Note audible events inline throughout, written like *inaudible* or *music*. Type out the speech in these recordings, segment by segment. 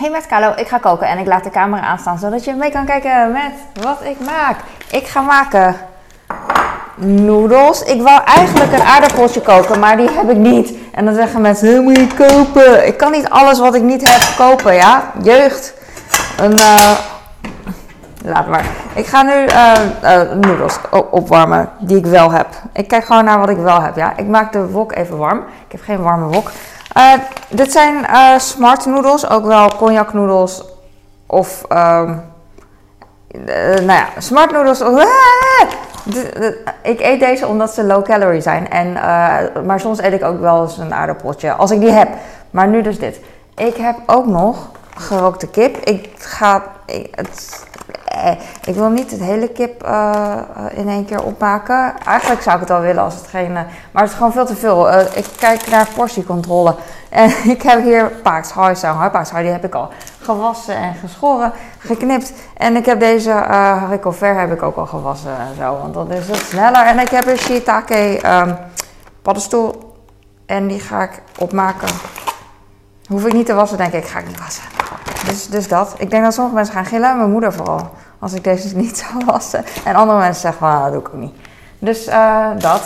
Hey met Carlo, ik ga koken en ik laat de camera aanstaan zodat je mee kan kijken met wat ik maak. Ik ga maken noedels. Ik wou eigenlijk een aardappeltje koken, maar die heb ik niet. En dan zeggen mensen, "Hé, moet je kopen. Ik kan niet alles wat ik niet heb kopen, ja. Jeugd. Een, eh, Laat maar. Ik ga nu eh, noedels opwarmen die ik wel heb. Ik kijk gewoon naar wat ik wel heb, ja. Ik maak de wok even warm. Ik heb geen warme wok. Eh, dit zijn eh, smart noedels, ook wel cognac noedels of... ehm eh, nou ja, smart noedels. *laughs* De- de- ik eet deze omdat ze low calorie zijn. En, maar soms eet ik ook wel eens een aardappeltje, als ik die heb. Maar nu dus dit. Ik heb ook nog gerookte kip. Ik ga... Het, ik wil niet het hele kip eh, eh, in één keer opmaken. Eigenlijk zou ik het wel willen als het geen... eh, maar het is gewoon veel te veel. Eh, ik kijk naar portiecontrole. *laughs* En ik heb hier paardshoi staan. Paardshoi, die heb ik al gewassen en geschoren, geknipt. En ik heb deze eh haricot heb ik ook al gewassen en zo. Want dan is het sneller. En ik heb een shiitake ehm paddenstoel. En die ga ik opmaken. Hoef ik niet te wassen, denk ik. Ga ik niet wassen. Dus, dus dat. Ik denk dat sommige mensen gaan gillen. Mijn moeder vooral. Als ik deze *laughs* niet zou wassen. En andere mensen zeggen van, dat doe ik ook niet. Dus eh, dat.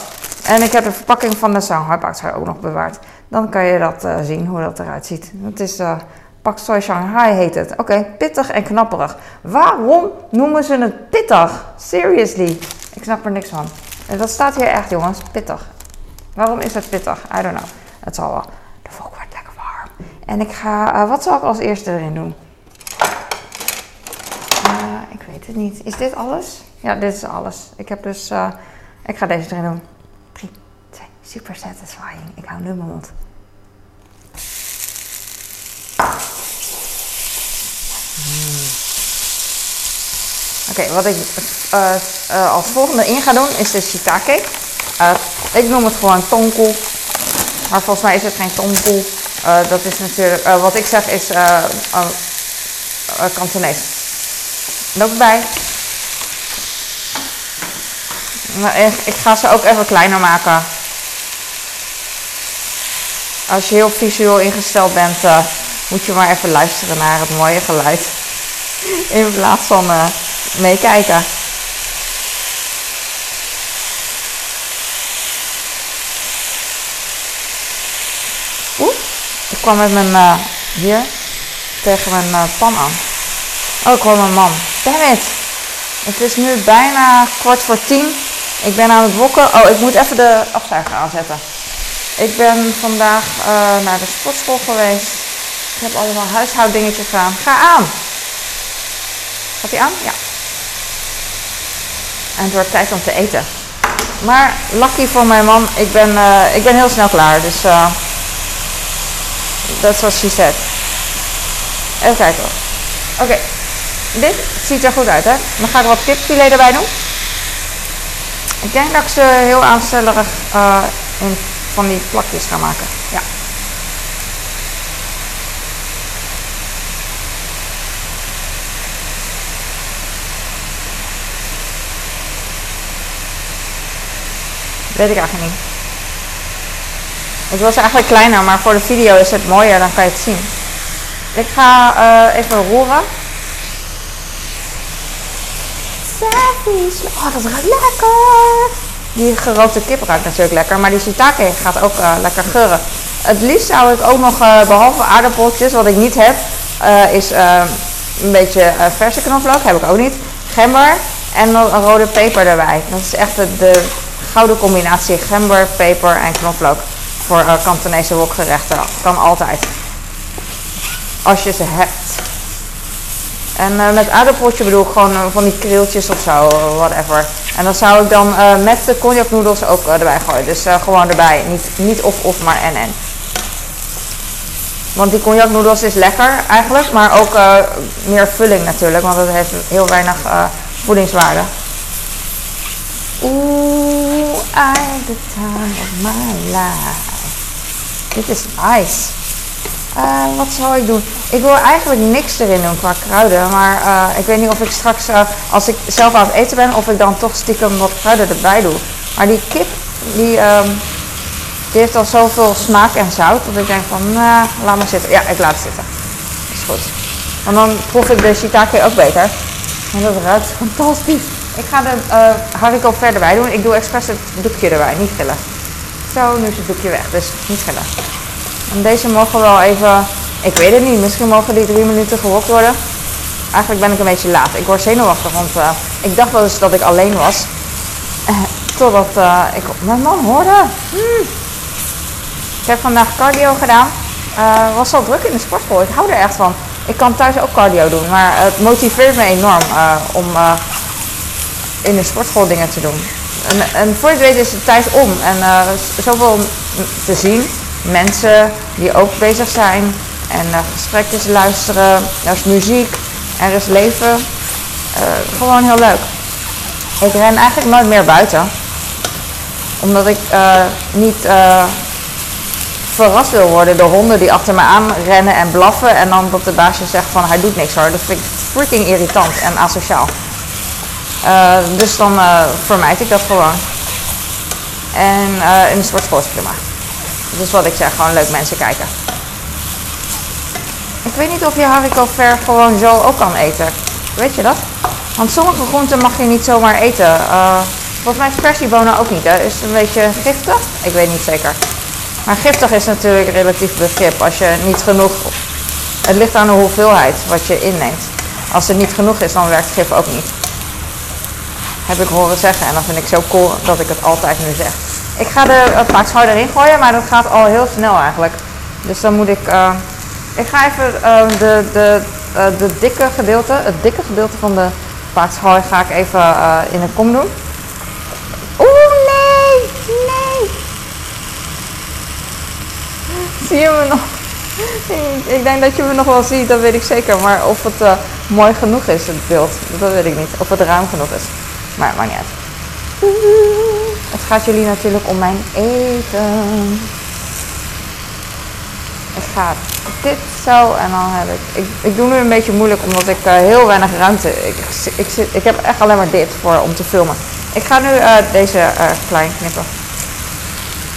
En ik heb de verpakking van de Shanghai Choi ook nog bewaard. Dan kan je dat eh, zien, hoe dat eruit ziet. Het is eh Pak Choi Shanghai heet het. Oké, pittig en knapperig. Waarom noemen ze het pittig? Seriously. Ik snap er niks van. En dat staat hier echt, jongens. Pittig. Waarom is het pittig? I don't know. Het zal wel. De volk wordt lekker warm. En ik ga... wat zal ik als eerste erin doen? Weet het niet. Is dit alles? Ja, dit is alles. Ik heb dus... eh, ik ga deze erin doen. 3, 2, super satisfying. Ik hou nu mijn mond. Mm. Oké, wat ik eh, eh, als volgende in ga doen is de shiitake. Eh, ik noem het gewoon tonkel. Maar volgens mij is het geen tonkel. Eh, dat is natuurlijk... wat ik zeg is uh, Kantonees. Loop erbij. Nou, ik, ik ga ze ook even kleiner maken. Als je heel visueel ingesteld bent, eh, moet je maar even luisteren naar het mooie geluid. In plaats van eh, meekijken. Oeh, ik kwam met mijn eh, hier tegen mijn pan aan. Ik hoor mijn man. Damn it. Het is nu bijna kwart voor tien. Ik ben aan het wokken. Oh, ik moet even de afzuiger aanzetten. Ik ben vandaag eh, naar de sportschool geweest. Ik heb allemaal huishouddingetjes gedaan. Ga aan. Gaat hij aan? Ja. En het wordt tijd om te eten. Maar lucky voor mijn man, ik ben, eh, ik ben heel snel klaar. Dus eh that's what she said. Even kijken. Oké, dit ziet er goed uit hè. Dan ga ik wat kipfilet erbij doen. Ik denk dat ik ze heel aanstellerig eh, in van die plakjes ga maken. Ja. Weet ik eigenlijk niet. Wil ze eigenlijk kleiner, maar voor de video is het mooier, dan kan je het zien. Ik ga eh, even roeren. Oh, dat ruikt lekker. Die gerookte kip ruikt natuurlijk lekker, maar die shiitake gaat ook eh, lekker geuren. Het liefst zou ik ook nog, eh, behalve aardappeltjes, wat ik niet heb, eh, is een beetje verse knoflook, heb ik ook niet. Gember en nog een rode peper erbij. Dat is echt de, de gouden combinatie gember, peper en knoflook. Voor Kantonese wokgerechten. Kan altijd. Als je ze hebt. En eh, met aardappeltje bedoel ik gewoon eh, van die krieltjes of zo, whatever. En dan zou ik dan eh, met de cognacnoedels ook eh, erbij gooien. Dus eh, gewoon erbij. Niet, niet of of, maar en en. Want die cognacnoedels is lekker eigenlijk, maar ook eh, meer vulling natuurlijk, want het heeft heel weinig eh, voedingswaarde. Oeh, I the time of my life. Dit is nice. Eh, wat zal ik doen? Ik wil eigenlijk niks erin doen qua kruiden. Maar eh, ik weet niet of ik straks, eh, als ik zelf aan het eten ben, of ik dan toch stiekem wat kruiden erbij doe. Maar die kip, die, ehm, heeft al zoveel smaak en zout. Dat ik denk van, laat maar zitten. Ja, ik laat het zitten. Is goed. Want dan proef ik de shiitake ook beter. En dat ruikt fantastisch. Ik ga de haricot verder bij doen. Ik doe expres het doekje erbij, niet gillen. Zo, nu is het doekje weg, dus niet gillen. Deze mogen wel even, ik weet het niet, misschien mogen die drie minuten gewokt worden. Eigenlijk ben ik een beetje laat. Ik word zenuwachtig, want uh, ik dacht wel eens dat ik alleen was. Uh, totdat uh, ik mijn man hoorde. Hmm. Ik heb vandaag cardio gedaan. was al druk in de sportschool. Ik hou er echt van. Ik kan thuis ook cardio doen, maar het motiveert me enorm om in de sportschool dingen te doen. En, en voor je weet is het tijd om. En uh, zoveel te zien. Mensen die ook bezig zijn. En uh, gesprekjes luisteren. Er is muziek. Er is leven. Uh, gewoon heel leuk. Ik ren eigenlijk nooit meer buiten. Omdat ik niet verrast wil worden door honden die achter me aan rennen en blaffen. En dan dat de baasje zegt van hij doet niks hoor. Dat vind ik freaking irritant en asociaal. Dus dan vermijd ik dat gewoon. En in sportschool is prima. Dat is wat ik zeg, gewoon leuk mensen kijken. Ik weet niet of je haricot ver gewoon zo ook kan eten. Weet je dat? Want sommige groenten mag je niet zomaar eten. volgens mij is persiebonen ook niet. Hè? Is het een beetje giftig? Ik weet niet zeker. Maar giftig is natuurlijk relatief begrip. Als je niet genoeg... Het ligt aan de hoeveelheid wat je inneemt. Als er niet genoeg is, dan werkt gif ook niet heb ik horen zeggen. En dat vind ik zo cool dat ik het altijd nu zeg. Ik ga de uh, erin gooien, maar dat gaat al heel snel eigenlijk. Dus dan moet ik... Uh, ik ga even uh, de, de, de dikke gedeelte, het dikke gedeelte van de paakshouder ga ik even in een kom doen. Oeh, nee! Nee! Zie je me nog? ik denk dat je me nog wel ziet, dat weet ik zeker. Maar of het mooi genoeg is, het beeld, dat weet ik niet. Of het ruim genoeg is. Maar maakt niet uit. Het gaat jullie natuurlijk om mijn eten. Ik ga dit zo en dan heb ik... Ik, ik doe nu een beetje moeilijk omdat ik uh, heel weinig ruimte... Ik, ik, zit, ik heb echt alleen maar dit voor om te filmen. Ik ga nu uh, deze uh, klein knippen.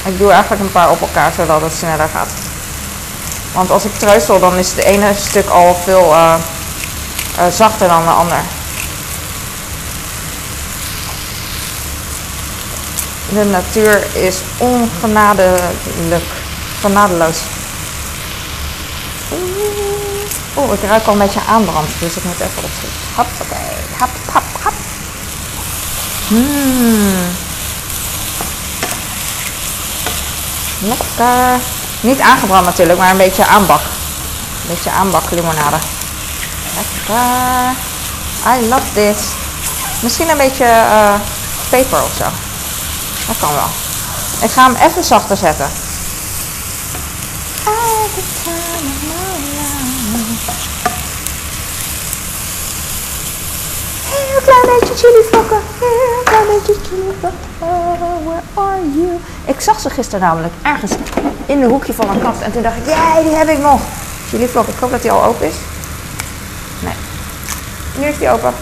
Ik doe eigenlijk een paar op elkaar zodat het sneller gaat. Want als ik treusel dan is het ene stuk al veel zachter dan de ander. De natuur is ongenadelijk, genadeloos. Oeh, ik ruik al een beetje aanbrand, dus ik moet even opschieten. Hop, oké. Hap, hap, hap. Mmm. Lekker. Niet aangebrand natuurlijk, maar een beetje aanbak. Een beetje aanbak limonade. Lekker. I love this. Misschien een beetje uh, peper of zo. Dat kan wel. Ik ga hem even zachter zetten. Heel klein beetje chilivlokken. Heel klein beetje chilivlokken. Where are you? Ik zag ze gisteren namelijk ergens in de hoekje van mijn kast. En toen dacht ik, jij, die heb ik nog. Chilivlokken. Ik hoop dat die al open is. Nee. Nu is die open.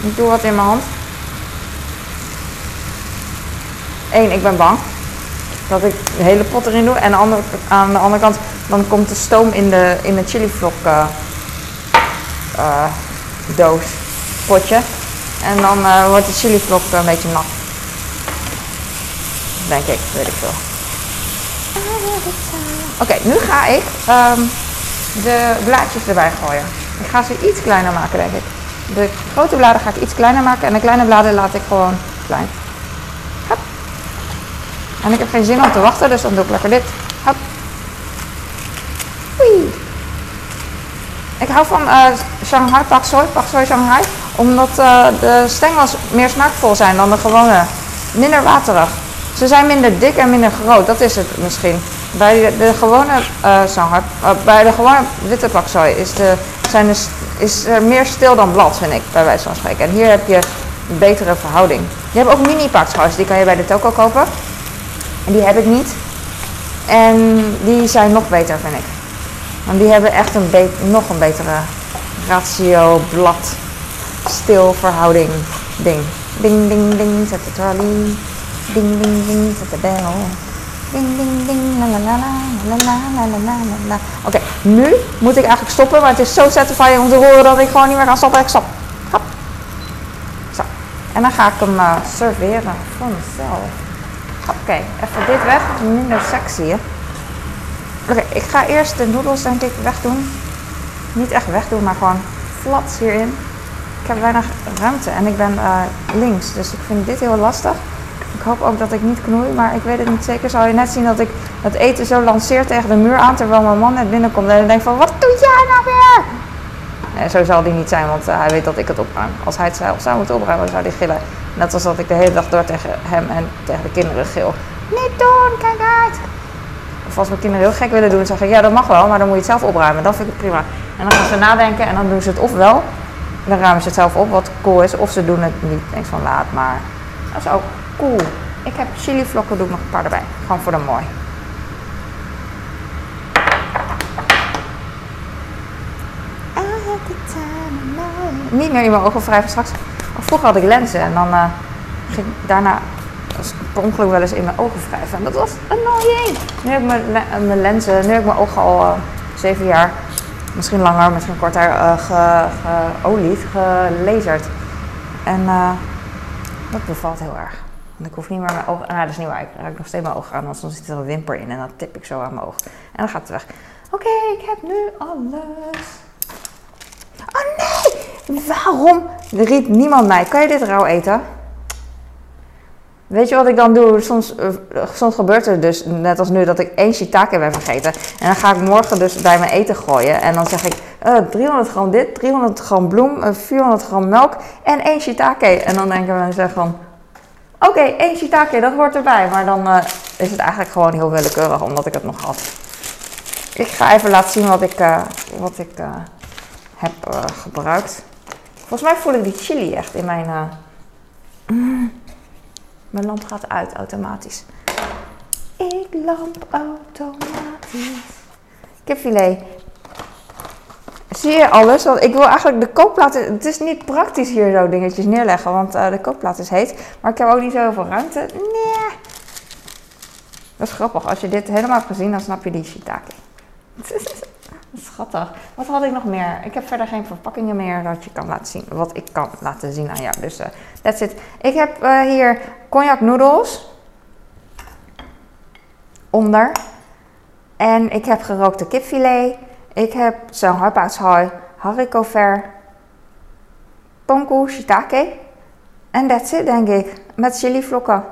Ik doe wat in mijn hand. Eén, ik ben bang dat ik de hele pot erin doe. En aan de, aan de andere kant, dan komt de stoom in de, in de chilivlok uh, uh, doos, potje. En dan uh, wordt de chilivlok een beetje nat. Denk ik, weet ik veel. Oké, nu ga ik um, de blaadjes erbij gooien. Ik ga ze iets kleiner maken, denk ik. De grote bladen ga ik iets kleiner maken en de kleine bladen laat ik gewoon klein. En ik heb geen zin om te wachten, dus dan doe ik lekker dit. Hop. Wee. Ik hou van uh, Shanghai pak soy, pak soy Shanghai, omdat uh, de stengels meer smaakvol zijn dan de gewone. Minder waterig. Ze zijn minder dik en minder groot, dat is het misschien. Bij de, gewone uh, Shanghai, bij de gewone witte pak soy is, de, zijn de, is er meer stil dan blad, vind ik, bij wijze van spreken. En hier heb je een betere verhouding. Je hebt ook mini pak die kan je bij de toko kopen. En die heb ik niet. En die zijn nog beter, vind ik. Want die hebben echt een nog een betere ratio, blad, stil verhouding ding. Ding, ding, ding, zet de trolley. Ding, ding, ding, zet de bel. Ding, ding, ding, la la la la Oké, nu moet ik eigenlijk stoppen, maar het is zo satisfying om te horen dat ik gewoon niet meer kan stoppen. Ik stop. Hop. Zo. En dan ga ik hem uh, serveren voor mezelf. Oké, even dit weg. Minder sexy. Oké, ik ga eerst de noedels denk ik wegdoen. Niet echt wegdoen, maar gewoon flats hierin. Ik heb weinig ruimte en ik ben uh, links, dus ik vind dit heel lastig. Ik hoop ook dat ik niet knoei, maar ik weet het niet zeker. Zal je net zien dat ik het eten zo lanceer tegen de muur aan, terwijl mijn man net binnenkomt en dan denkt van, wat doe jij nou weer? Nee, zo zal die niet zijn, want uh, hij weet dat ik het opruim. Als hij het zelf zou moeten opruimen, zou hij gillen. Net als dat ik de hele dag door tegen hem en tegen de kinderen gil. Niet doen, kijk uit! Of als mijn kinderen heel gek willen doen, zeg ik, ja dat mag wel, maar dan moet je het zelf opruimen. Dan vind ik prima. En dan gaan ze nadenken en dan doen ze het ofwel, dan ruimen ze het zelf op, wat cool is, of ze doen het niet. Denk van laat maar. Dat is ook cool. Ik heb chilivlokken, doe ik nog een paar erbij. Gewoon voor de mooi. Niet meer in mijn ogen wrijven straks. Vroeger had ik lenzen en dan uh, ging ik daarna per ongeluk wel eens in mijn ogen wrijven. En dat was annoying. Nu heb ik mijn, lenzen, nu heb ik mijn ogen al uh, zeven jaar, misschien langer, misschien korter, uh, geolied, gelazerd. En dat bevalt heel erg. Want ik hoef niet meer mijn ogen. Nou, dat is niet waar. Ik raak nog steeds mijn ogen aan, want soms zit er een wimper in en dan tip ik zo aan mijn oog. En dan gaat het weg. Oké, ik heb nu alles. Waarom riep niemand mij? Kan je dit rauw eten? Weet je wat ik dan doe? Soms, uh, soms gebeurt er dus, net als nu, dat ik één shiitake ben vergeten. En dan ga ik morgen dus bij mijn eten gooien. En dan zeg ik uh, 300 gram dit, 300 gram bloem, uh, 400 gram melk en één shiitake. En dan denken mensen van, oké, okay, één shiitake, dat hoort erbij. Maar dan is het eigenlijk gewoon heel willekeurig, omdat ik het nog had. Ik ga even laten zien wat ik, wat ik heb gebruikt. Volgens mij voel ik die chili echt in mijn... Mm, mijn lamp gaat uit automatisch. Ik lamp automatisch. Kipfilet. Zie je alles? Want ik wil eigenlijk de kookplaat. Het is niet praktisch hier zo dingetjes neerleggen, want uh, de kookplaat is heet. Maar ik heb ook niet zo heel veel ruimte. Nee. Dat is grappig. Als je dit helemaal hebt gezien, dan snap je die shiitake. *laughs* Schattig. Wat had ik nog meer? Ik heb verder geen verpakkingen meer dat je kan laten zien. Wat ik kan laten zien aan jou. Dus uh, that's it. Ik heb uh, hier cognac noedels. Onder. En ik heb gerookte kipfilet. Ik heb Shanghai haricot ver, tonku shiitake. En that's it, denk ik. Met chilivlokken.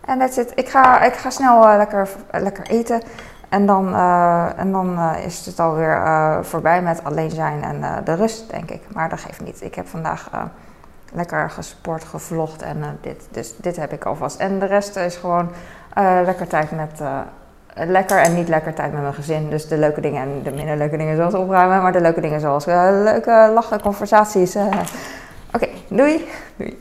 En that's it. Ik ga, ik ga snel uh, lekker, lekker eten. En dan, uh, en dan uh, is het alweer uh, voorbij met alleen zijn en de rust, denk ik. Maar dat geeft niet. Ik heb vandaag lekker gesport, gevlogd en dit, dus dit heb ik alvast. En de rest is gewoon lekker tijd met lekker en niet lekker tijd met mijn gezin. Dus de leuke dingen en de minder leuke dingen zoals opruimen. Maar de leuke dingen zoals leuke lachen, conversaties. *laughs* Oké, doei. doei.